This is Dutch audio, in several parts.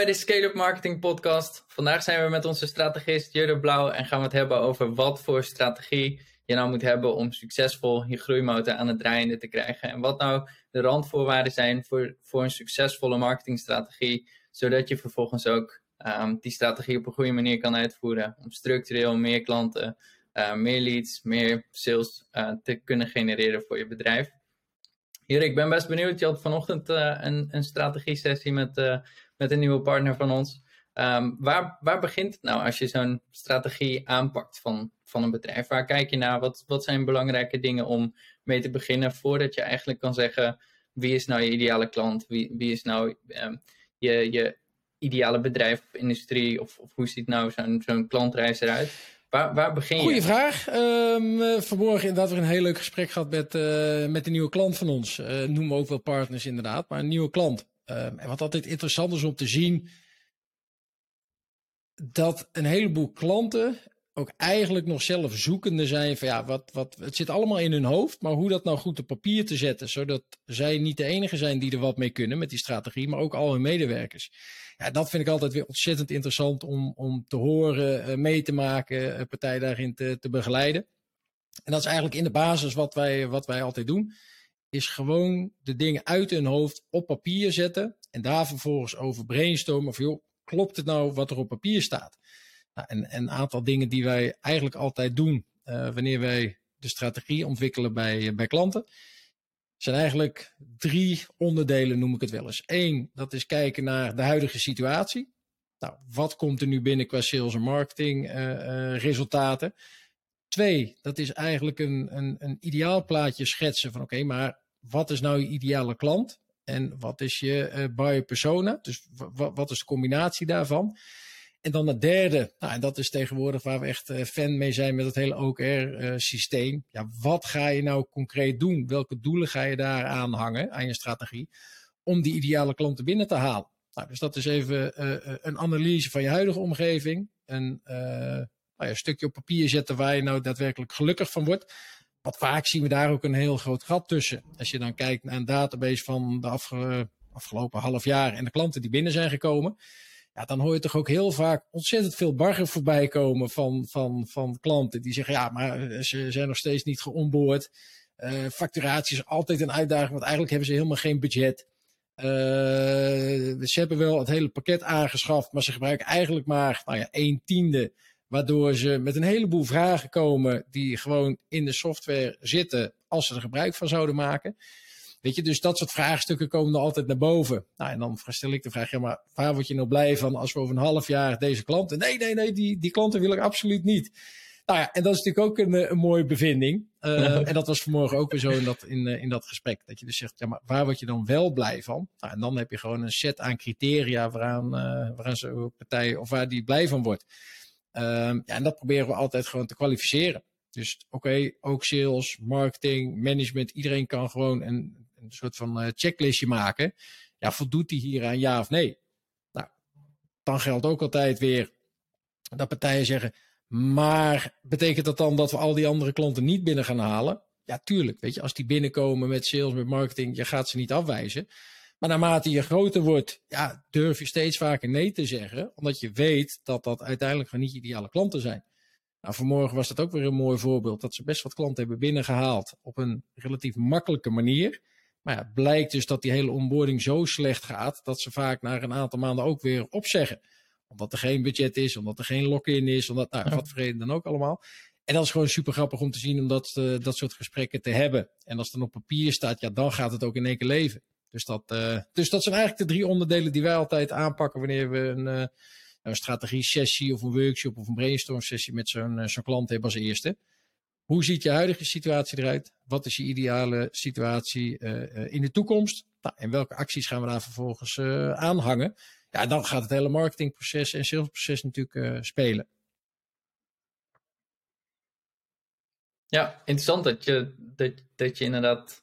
bij de Scale-up Marketing Podcast. Vandaag zijn we met onze strategist Jurre Blauw en gaan we het hebben over wat voor strategie je nou moet hebben om succesvol je groeimotor aan het draaiende te krijgen. En wat nou de randvoorwaarden zijn voor, voor een succesvolle marketingstrategie, zodat je vervolgens ook um, die strategie op een goede manier kan uitvoeren. Om structureel meer klanten, uh, meer leads, meer sales uh, te kunnen genereren voor je bedrijf. Hier, ik ben best benieuwd. Je had vanochtend uh, een, een strategie-sessie met, met een nieuwe partner van ons. Um, waar, waar begint het nou als je zo'n strategie aanpakt van, van een bedrijf? Waar kijk je naar? Wat, wat zijn belangrijke dingen om mee te beginnen voordat je eigenlijk kan zeggen wie is nou je ideale klant? Wie, wie is nou um, je, je ideale bedrijf of industrie? Of, of hoe ziet nou zo'n zo'n klantreis eruit? Waar, waar begin je? Goeie vraag. Um, vanmorgen inderdaad weer een heel leuk gesprek gehad met, uh, met een nieuwe klant van ons. Uh, noemen we ook wel partners inderdaad, maar een nieuwe klant. Um, en wat altijd interessant is om te zien, dat een heleboel klanten ook eigenlijk nog zelf zoekende zijn van ja, wat, wat, het zit allemaal in hun hoofd, maar hoe dat nou goed op papier te zetten, zodat zij niet de enige zijn die er wat mee kunnen met die strategie, maar ook al hun medewerkers. Ja, dat vind ik altijd weer ontzettend interessant om, om te horen, uh, mee te maken, partij daarin te, te begeleiden. En dat is eigenlijk in de basis wat wij, wat wij altijd doen, is gewoon de dingen uit hun hoofd op papier zetten en daar vervolgens over brainstormen of joh, klopt het nou wat er op papier staat? Nou, en, en, een aantal dingen die wij eigenlijk altijd doen uh, wanneer wij de strategie ontwikkelen bij, bij klanten, zijn eigenlijk drie onderdelen, noem ik het wel eens. Eén, dat is kijken naar de huidige situatie. Nou, wat komt er nu binnen qua sales en marketing uh, resultaten? Twee, dat is eigenlijk een, een, een ideaal plaatje schetsen van oké, maar wat is nou je ideale klant? En wat is je uh, buyer persona? Dus wat is de combinatie daarvan? En dan het derde, nou, en dat is tegenwoordig waar we echt uh, fan mee zijn met het hele OKR-systeem. Uh, ja, wat ga je nou concreet doen? Welke doelen ga je daar hangen, aan je strategie, om die ideale klanten binnen te halen? Nou, dus dat is even een analyse van je huidige omgeving. Een, nou stukje op papier zetten waar je nou daadwerkelijk gelukkig van wordt. Want vaak zien we daar ook een heel groot gat tussen. Als je dan kijkt naar een database van de afge afgelopen half jaar en de klanten die binnen zijn gekomen. Ja, dan hoor je toch ook heel vaak ontzettend veel bargen voorbij komen van, van, van klanten die zeggen, ja, maar ze zijn nog steeds niet geonboord. Uh, facturatie is altijd een uitdaging, want eigenlijk hebben ze helemaal geen budget. Uh, ze hebben wel het hele pakket aangeschaft, maar ze gebruiken eigenlijk maar nou ja, een tiende Waardoor ze met een heleboel vragen komen die gewoon in de software zitten als ze er gebruik van zouden maken. Weet je, dus dat soort vraagstukken komen er altijd naar boven. Nou, en dan stel ik de vraag, ja, maar waar word je nou blij van als we over een half jaar deze klanten... Nee, nee, nee, die, die klanten wil ik absoluut niet. Nou ja, en dat is natuurlijk ook een, een mooie bevinding. Uh, en dat was vanmorgen ook weer zo in dat, in, in dat gesprek. Dat je dus zegt, ja, maar waar word je dan wel blij van? Nou, en dan heb je gewoon een set aan criteria waaraan, uh, waaraan zo'n partij of waar die blij van wordt. Um, ja, en dat proberen we altijd gewoon te kwalificeren. Dus oké, ook sales, marketing, management, iedereen kan gewoon een, een soort van uh, checklistje maken. Ja, voldoet die hier aan ja of nee? Nou, dan geldt ook altijd weer dat partijen zeggen, maar betekent dat dan dat we al die andere klanten niet binnen gaan halen? Ja, tuurlijk. Weet je, als die binnenkomen met sales, met marketing, je gaat ze niet afwijzen. Maar naarmate je groter wordt, ja, durf je steeds vaker nee te zeggen. Omdat je weet dat dat uiteindelijk gewoon niet je ideale klanten zijn. Nou, vanmorgen was dat ook weer een mooi voorbeeld. Dat ze best wat klanten hebben binnengehaald op een relatief makkelijke manier. Maar ja, het blijkt dus dat die hele onboarding zo slecht gaat. Dat ze vaak na een aantal maanden ook weer opzeggen. Omdat er geen budget is, omdat er geen lock-in is, omdat, nou, wat voor reden dan ook allemaal. En dat is gewoon super grappig om te zien om dat, uh, dat soort gesprekken te hebben. En als het dan op papier staat, ja, dan gaat het ook in één keer leven. Dus dat, uh, dus dat zijn eigenlijk de drie onderdelen die wij altijd aanpakken wanneer we een, uh, een strategie-sessie of een workshop of een brainstorm-sessie met zo'n uh, zo'n klant hebben als eerste. Hoe ziet je huidige situatie eruit? Wat is je ideale situatie in de toekomst? Nou, en welke acties gaan we daar vervolgens aanhangen? Ja, dan gaat het hele marketingproces en salesproces natuurlijk spelen. Ja, interessant dat je, dat, dat je inderdaad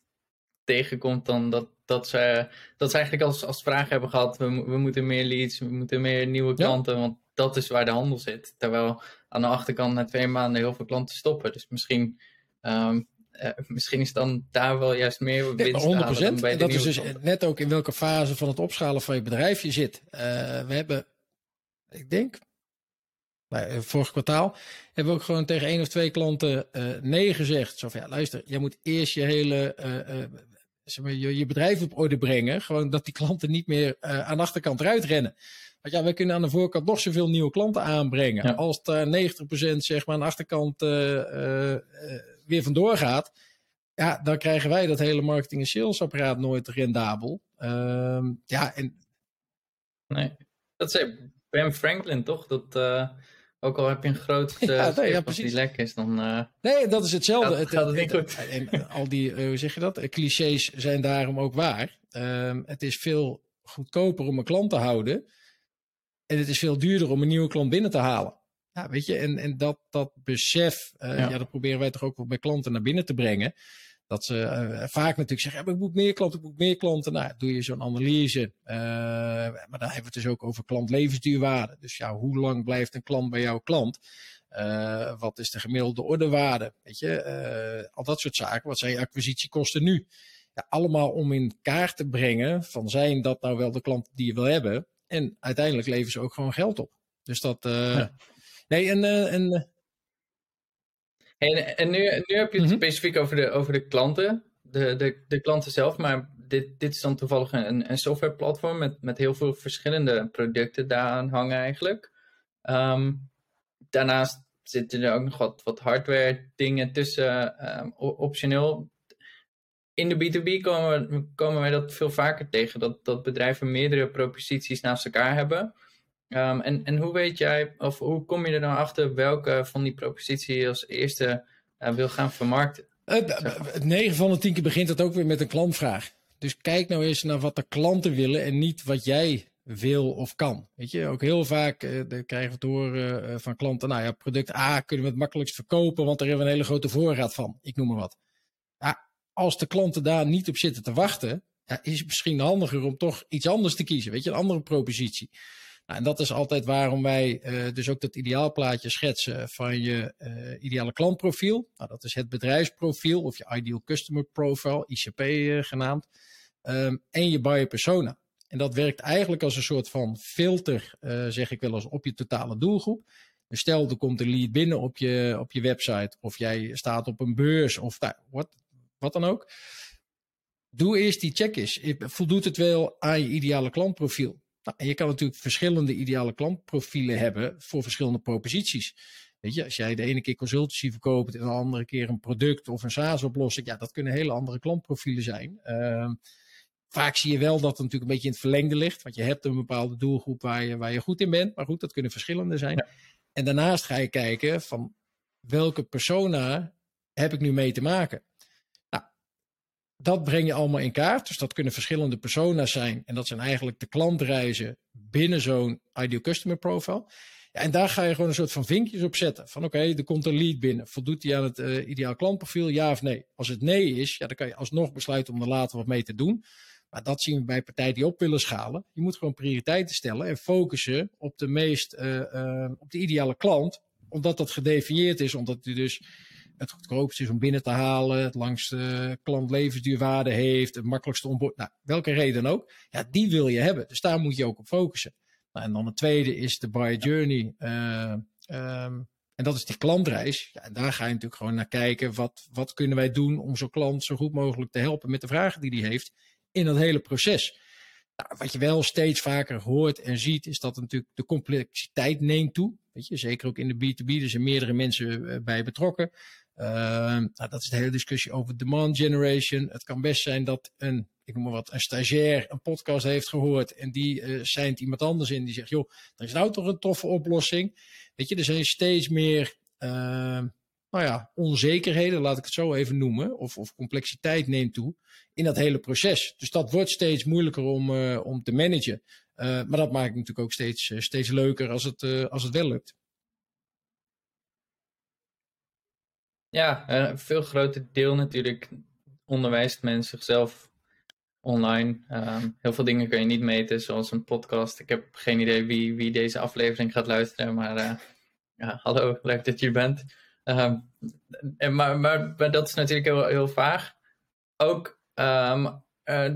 tegenkomt dan dat, dat, ze, dat ze eigenlijk als, als vraag hebben gehad, we, we moeten meer leads, we moeten meer nieuwe klanten, ja. want dat is waar de handel zit. Terwijl aan de achterkant na twee maanden heel veel klanten stoppen. Dus misschien um, misschien is dan daar wel juist meer winst ja, 100%. Halen en dat is dus net ook in welke fase van het opschalen van je bedrijf je zit. we hebben, ik denk, nou, vorig kwartaal hebben we ook gewoon tegen één of twee klanten nee gezegd. Zo van, ja, luister, jij moet eerst je hele zeg maar, je, je bedrijf op orde brengen. Gewoon dat die klanten niet meer uh, aan de achterkant eruit rennen. Want ja, we kunnen aan de voorkant nog zoveel nieuwe klanten aanbrengen. Als daar 90% zeg maar aan de achterkant uh, uh, weer vandoor gaat. Ja, dan krijgen wij dat hele marketing- en salesapparaat nooit rendabel. Ehm, ja, en... Nee, dat zei Ben Franklin toch? Dat ook al heb je een groot uh, ja, nee, ja, die lek is, dan... Uh, nee, dat is hetzelfde. Gaat, het, gaat het niet goed. En al die, uh, hoe zeg je dat, clichés zijn daarom ook waar. Um, het is veel goedkoper om een klant te houden. En het is veel duurder om een nieuwe klant binnen te halen. Ja, weet je, en, en dat, dat besef, ja. ja. dat proberen wij toch ook wel bij klanten naar binnen te brengen. Dat ze uh, vaak natuurlijk zeggen, ja, ik moet meer klanten, ik moet meer klanten. Nou, doe je zo'n analyse. Uh, maar dan hebben we het dus ook over klantlevensduurwaarde. Dus ja, hoe lang blijft een klant bij jouw klant? Uh, wat is de gemiddelde ordewaarde? Weet je, al dat soort zaken. Wat zijn je acquisitiekosten nu? Ja, allemaal om in kaart te brengen van zijn dat nou wel de klanten die je wil hebben. En uiteindelijk leveren ze ook gewoon geld op. Dus dat... Ja. Nee, en... en en, en nu, nu heb je het mhm. specifiek over de, over de klanten, de, de, de klanten zelf, maar dit, dit is dan toevallig een, een softwareplatform met, met heel veel verschillende producten daaraan hangen eigenlijk. Um, daarnaast zitten er ook nog wat, wat hardware dingen tussen, um, optioneel. In de B2B komen, we, komen wij dat veel vaker tegen, dat, dat bedrijven meerdere proposities naast elkaar hebben. Um, en, en hoe weet jij, of hoe kom je er nou achter welke van die proposities je als eerste uh, wil gaan vermarkten? Het 9 van de 10 keer begint het ook weer met een klantvraag. Dus kijk nou eens naar wat de klanten willen en niet wat jij wil of kan. Weet je, ook heel vaak uh, krijgen we het horen uh, van klanten, nou ja, product A kunnen we het makkelijkst verkopen, want daar hebben we een hele grote voorraad van. Ik noem maar wat. Ja, als de klanten daar niet op zitten te wachten, ja, is het misschien handiger om toch iets anders te kiezen. Weet je, een andere propositie. Nou, en dat is altijd waarom wij uh, dus ook dat ideaalplaatje schetsen van je uh, ideale klantprofiel. Nou, dat is het bedrijfsprofiel of je ideal customer profile, ICP eh, genaamd. Um, en je buyer persona. En dat werkt eigenlijk als een soort van filter, zeg ik wel eens, op je totale doelgroep. Dus stel, er komt een lead binnen op je, op je website, of jij staat op een beurs, of nou, wat, wat dan ook. Doe eerst die check eens. Voldoet het wel aan je ideale klantprofiel? Nou, en je kan natuurlijk verschillende ideale klantprofielen hebben voor verschillende proposities. Weet je, als jij de ene keer consultancy verkoopt en de andere keer een product of een SaaS-oplossing, ja, dat kunnen hele andere klantprofielen zijn. Uh, vaak zie je wel dat het natuurlijk een beetje in het verlengde ligt, want je hebt een bepaalde doelgroep waar je, waar je goed in bent, maar goed, dat kunnen verschillende zijn. Ja. En daarnaast ga je kijken van welke persona heb ik nu mee te maken dat breng je allemaal in kaart. Dus dat kunnen verschillende persona's zijn. En dat zijn eigenlijk de klantreizen binnen zo'n ideal customer profile. Ja, en daar ga je gewoon een soort van vinkjes op zetten. Van oké, er komt een lead binnen. Voldoet die aan het uh, ideaal klantprofiel? Ja of nee? Als het nee is, ja, dan kan je alsnog besluiten om er later wat mee te doen. Maar dat zien we bij partijen die op willen schalen. Je moet gewoon prioriteiten stellen en focussen op de meest, uh, uh, op de ideale klant. Omdat dat gedefinieerd is, omdat u dus het goedkoopste is om binnen te halen, het langste klantlevensduurwaarde heeft, het makkelijkste onboard, nou, welke reden ook, ja, die wil je hebben. Dus daar moet je ook op focussen. Nou, en dan het tweede is de buyer journey. Uh, um, en dat is die klantreis. Ja, en daar ga je natuurlijk gewoon naar kijken. Wat, wat kunnen wij doen om zo'n klant zo goed mogelijk te helpen met de vragen die hij heeft in dat hele proces. Nou, wat je wel steeds vaker hoort en ziet, is dat natuurlijk de complexiteit neemt toe. Weet je, zeker ook in de B2B, er zijn meerdere mensen eh, bij betrokken. Uh, nou, dat is de hele discussie over demand generation. Het kan best zijn dat een, ik noem maar wat, een stagiair een podcast heeft gehoord en die uh, zijnt iemand anders in die zegt, joh, er is nou toch een toffe oplossing. Weet je, er zijn steeds meer, uh, nou ja, onzekerheden, laat ik het zo even noemen, of, of complexiteit neemt toe in dat hele proces. Dus dat wordt steeds moeilijker om, uh, om te managen. maar dat maakt het natuurlijk ook steeds, steeds leuker als het, als het wel lukt. Ja, een veel groter deel natuurlijk onderwijst men zichzelf online. Um, heel veel dingen kun je niet meten, zoals een podcast. Ik heb geen idee wie, wie deze aflevering gaat luisteren, maar uh, ja, hallo, leuk dat je bent. Ehm, en, maar, maar, dat is natuurlijk heel, heel vaag. Ook, um, uh,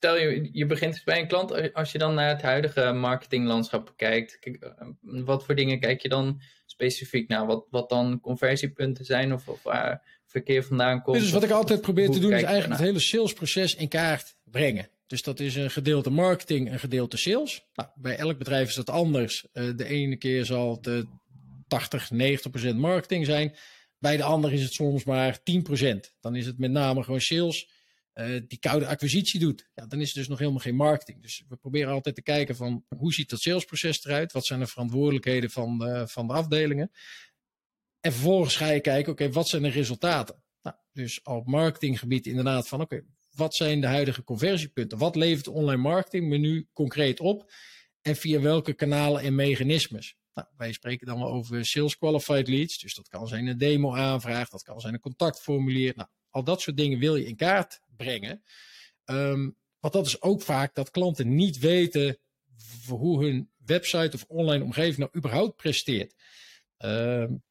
stel je, je begint eens bij een klant, als je dan naar het huidige marketinglandschap kijkt, kijk, wat voor dingen kijk je dan specifiek naar? Wat, wat dan conversiepunten zijn of, of waar verkeer vandaan komt? Dus wat ik altijd probeer te doen is eigenlijk het hele salesproces in kaart brengen. Dus dat is een gedeelte marketing, een gedeelte sales. Nou, bij elk bedrijf is dat anders. Uh, de ene keer zal het 80, 90% marketing zijn. Bij de andere is het soms maar 10% Dan is het met name gewoon sales uh, die koude acquisitie doet. Ja, dan is het dus nog helemaal geen marketing. Dus we proberen altijd te kijken van hoe ziet dat salesproces eruit? Wat zijn de verantwoordelijkheden van de, van de afdelingen? En vervolgens ga je kijken, oké, wat zijn de resultaten? Nou, dus op marketinggebied inderdaad van, oké, wat zijn de huidige conversiepunten? Wat levert online marketing me nu concreet op? En via welke kanalen en mechanismes? Nou, wij spreken dan wel over sales qualified leads. Dus dat kan zijn een demo aanvraag, dat kan zijn een contactformulier. Nou, al dat soort dingen wil je in kaart brengen. Um, want dat is ook vaak dat klanten niet weten hoe hun website of online omgeving nou überhaupt presteert. Um,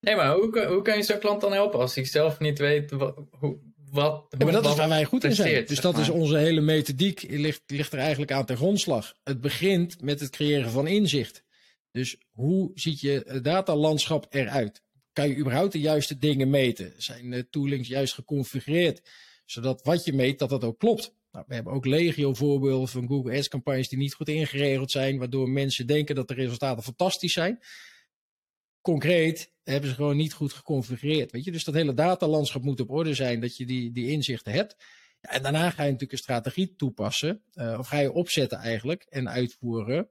nee, maar hoe, hoe kan je zo'n klant dan helpen als hij zelf niet weet wat, hoe, wat, ja, maar dat is waar wij goed in zijn. Dus dat is onze hele methodiek, ligt, ligt er eigenlijk aan ten grondslag. Het begint met het creëren van inzicht. Dus hoe ziet je datalandschap eruit? Kan je überhaupt de juiste dingen meten? Zijn de toolings juist geconfigureerd? Zodat wat je meet, dat dat ook klopt. Nou, we hebben ook legio voorbeelden van Google Ads campagnes die niet goed ingeregeld zijn, waardoor mensen denken dat de resultaten fantastisch zijn concreet hebben ze gewoon niet goed geconfigureerd. Weet je? Dus dat hele datalandschap moet op orde zijn, dat je die, die inzichten hebt. En daarna ga je natuurlijk een strategie toepassen, uh, of ga je opzetten eigenlijk en uitvoeren,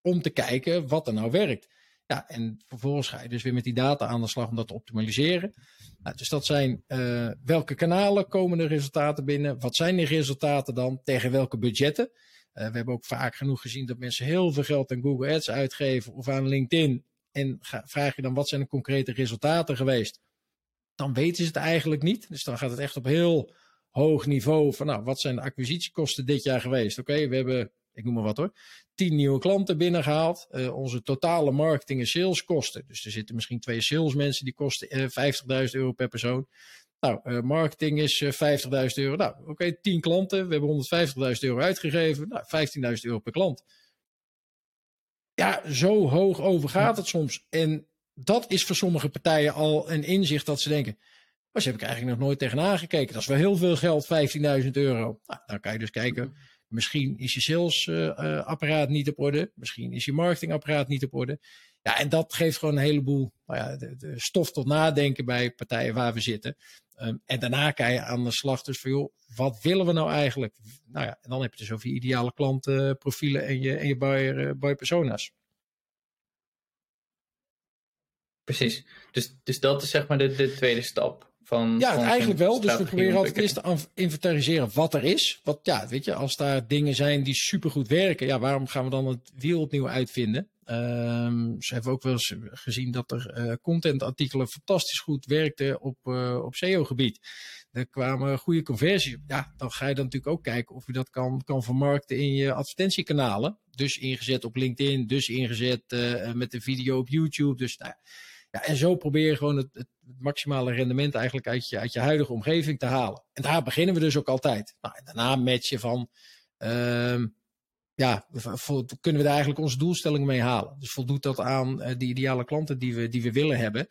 om te kijken wat er nou werkt. Ja, en vervolgens ga je dus weer met die data aan de slag om dat te optimaliseren. Nou, dus dat zijn uh, welke kanalen komen de resultaten binnen? Wat zijn die resultaten dan? Tegen welke budgetten? Uh, we hebben ook vaak genoeg gezien dat mensen heel veel geld aan Google Ads uitgeven of aan LinkedIn en vraag je dan wat zijn de concrete resultaten geweest, dan weten ze het eigenlijk niet. Dus dan gaat het echt op heel hoog niveau van nou, wat zijn de acquisitiekosten dit jaar geweest? Oké, we hebben, ik noem maar wat hoor, 10 nieuwe klanten binnengehaald. Uh, onze totale marketing en saleskosten. Dus er zitten misschien twee salesmensen die kosten uh, 50.000 euro per persoon. Nou, uh, marketing is 50.000 euro. Nou, oké, okay, 10 klanten. We hebben 150.000 euro uitgegeven. Nou, 15.000 euro per klant ja, zo hoog over gaat het soms. En dat is voor sommige partijen al een inzicht dat ze denken. Maar ze heb ik eigenlijk nog nooit tegenaan gekeken. Dat is wel heel veel geld, 15.000 euro. Nou, dan kan je dus kijken. Misschien is je salesapparaat uh, niet op orde. Misschien is je marketingapparaat niet op orde. Ja, en dat geeft gewoon een heleboel nou ja, stof tot nadenken bij partijen waar we zitten. Um, en daarna kan je aan de slag dus van, joh, wat willen we nou eigenlijk? Nou ja, en dan heb je dus over je ideale klantenprofielen en je, en je buyer, uh, buyer persona's. Precies. Dus, dus dat is zeg maar de, de tweede stap. Van, ja, van eigenlijk wel. Dus we proberen altijd eerst te inventariseren wat er is. Wat, ja, weet je, als daar dingen zijn die supergoed werken, ja, waarom gaan we dan het wiel opnieuw uitvinden? Um, ze hebben ook wel eens gezien dat er uh, contentartikelen fantastisch goed werkten op, uh, op SEO-gebied. Er kwamen goede conversies. Ja, dan ga je dan natuurlijk ook kijken of je dat kan, kan vermarkten in je advertentiekanalen. Dus ingezet op LinkedIn, dus ingezet uh, met de video op YouTube. Dus nou, ja, en zo probeer je gewoon het, het, maximale rendement eigenlijk uit je, uit je huidige omgeving te halen. En daar beginnen we dus ook altijd. Nou, en daarna matchen van, uh, ja, kunnen we daar eigenlijk onze doelstellingen mee halen. Dus voldoet dat aan uh, die ideale klanten die we, die we willen hebben.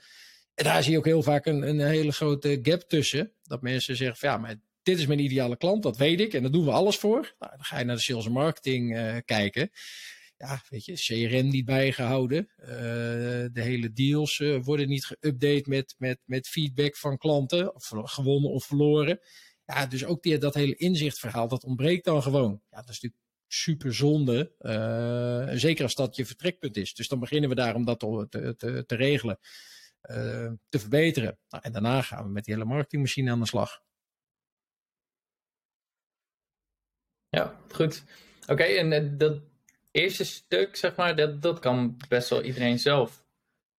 En daar zie je ook heel vaak een, een hele grote gap tussen. Dat mensen zeggen van ja, maar dit is mijn ideale klant, dat weet ik en daar doen we alles voor. Nou, dan ga je naar de sales en marketing uh, kijken ja, weet je, CRM niet bijgehouden. Uh, de hele deals uh, worden niet geüpdate met, met, met feedback van klanten, of gewonnen of verloren. Ja, dus ook die, dat hele inzichtverhaal, dat ontbreekt dan gewoon. Ja, dat is natuurlijk super zonde, uh, zeker als dat je vertrekpunt is. Dus dan beginnen we daar om dat te, te, regelen, te verbeteren. Nou, en daarna gaan we met die hele marketingmachine aan de slag. Ja, goed. Oké, en dat, eerste stuk, zeg maar, dat, dat kan best wel iedereen zelf.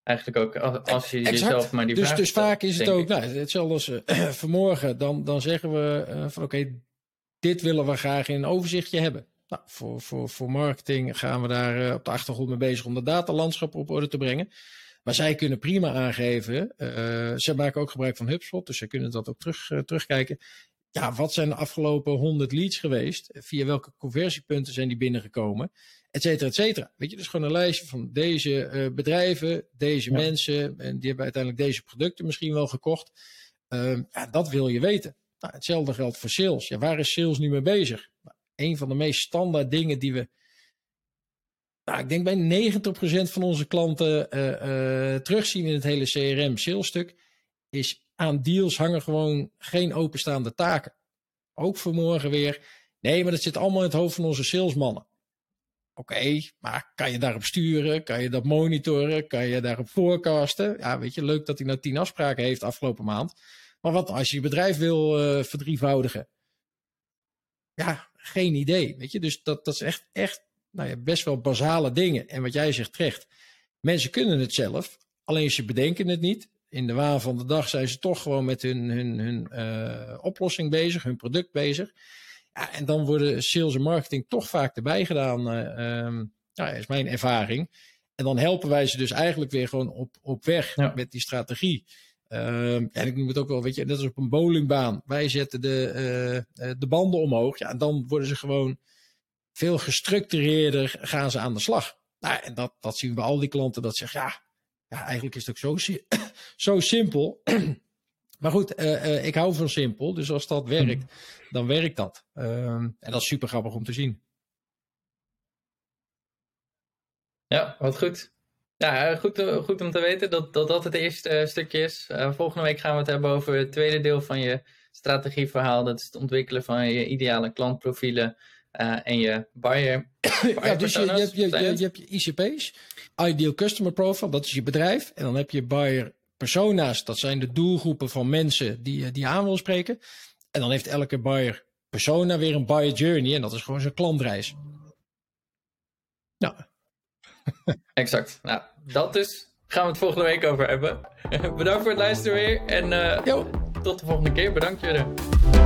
Eigenlijk ook, als je exact. jezelf maar die dus, vraag Dus stelt, vaak is het ook, nou, hetzelfde als uh, vanmorgen, dan, dan zeggen we uh, van oké, okay, dit willen we graag in een overzichtje hebben. Nou, voor, voor, voor marketing gaan we daar uh, op de achtergrond mee bezig om de datalandschap op orde te brengen. Maar zij kunnen prima aangeven. Ze maken ook gebruik van HubSpot, dus ze kunnen dat ook terug, terugkijken. Ja, wat zijn de afgelopen 100 leads geweest? Via welke conversiepunten zijn die binnengekomen? Et cetera, et cetera. Weet je, dus gewoon een lijstje van deze uh, bedrijven, deze ja. mensen. En die hebben uiteindelijk deze producten misschien wel gekocht. ja, dat wil je weten. Nou, hetzelfde geldt voor sales. Ja, waar is sales nu mee bezig? Nou, een van de meest standaard dingen die we nou, ik denk bij 90% van onze klanten uh, uh, terugzien in het hele CRM salesstuk, is aan deals hangen gewoon geen openstaande taken. Ook vanmorgen weer. Nee, maar dat zit allemaal in het hoofd van onze salesmannen. Oké, maar kan je daarop sturen? Kan je dat monitoren? Kan je daarop forecasten? Ja, weet je, leuk dat hij nou tien afspraken heeft afgelopen maand. Maar wat als je je bedrijf wil uh, verdrievoudigen? Ja, geen idee. Weet je, dus dat, dat is echt, echt nou ja, best wel basale dingen. En wat jij zegt terecht, mensen kunnen het zelf, alleen ze bedenken het niet. In de waan van de dag zijn ze toch gewoon met hun, hun, hun uh, oplossing bezig, hun product bezig. Ja, en dan worden sales en marketing toch vaak erbij gedaan, um, nou, is mijn ervaring. En dan helpen wij ze dus eigenlijk weer gewoon op, op weg ja. met die strategie. Um, en ik noem het ook wel, weet je, net als op een bowlingbaan. Wij zetten de, uh, de banden omhoog. Ja, en dan worden ze gewoon veel gestructureerder gaan ze aan de slag. Nou, en dat, dat zien we bij al die klanten. Dat zeggen, ja, ja eigenlijk is het ook zo, zo simpel. Maar goed, uh, uh, ik hou van simpel. Dus als dat werkt, dan werkt dat. Uh, en dat is super grappig om te zien. Ja, wat goed. Ja, goed, goed om te weten dat dat, dat het eerste stukje is. Uh, volgende week gaan we het hebben over het tweede deel van je strategieverhaal. Dat is het ontwikkelen van je ideale klantprofielen. Uh, en je buyer. ja, dus je, je, hebt, je, je, je hebt je ICP's, Ideal Customer Profile, dat is je bedrijf. En dan heb je buyer persona's, dat zijn de doelgroepen van mensen die, die je aan wil spreken. En dan heeft elke buyer persona weer een buyer journey en dat is gewoon zijn klantreis. Nou. exact. Nou, dat dus. Gaan we het volgende week over hebben. Bedankt voor het luisteren weer en uh, tot de volgende keer. Bedankt jullie.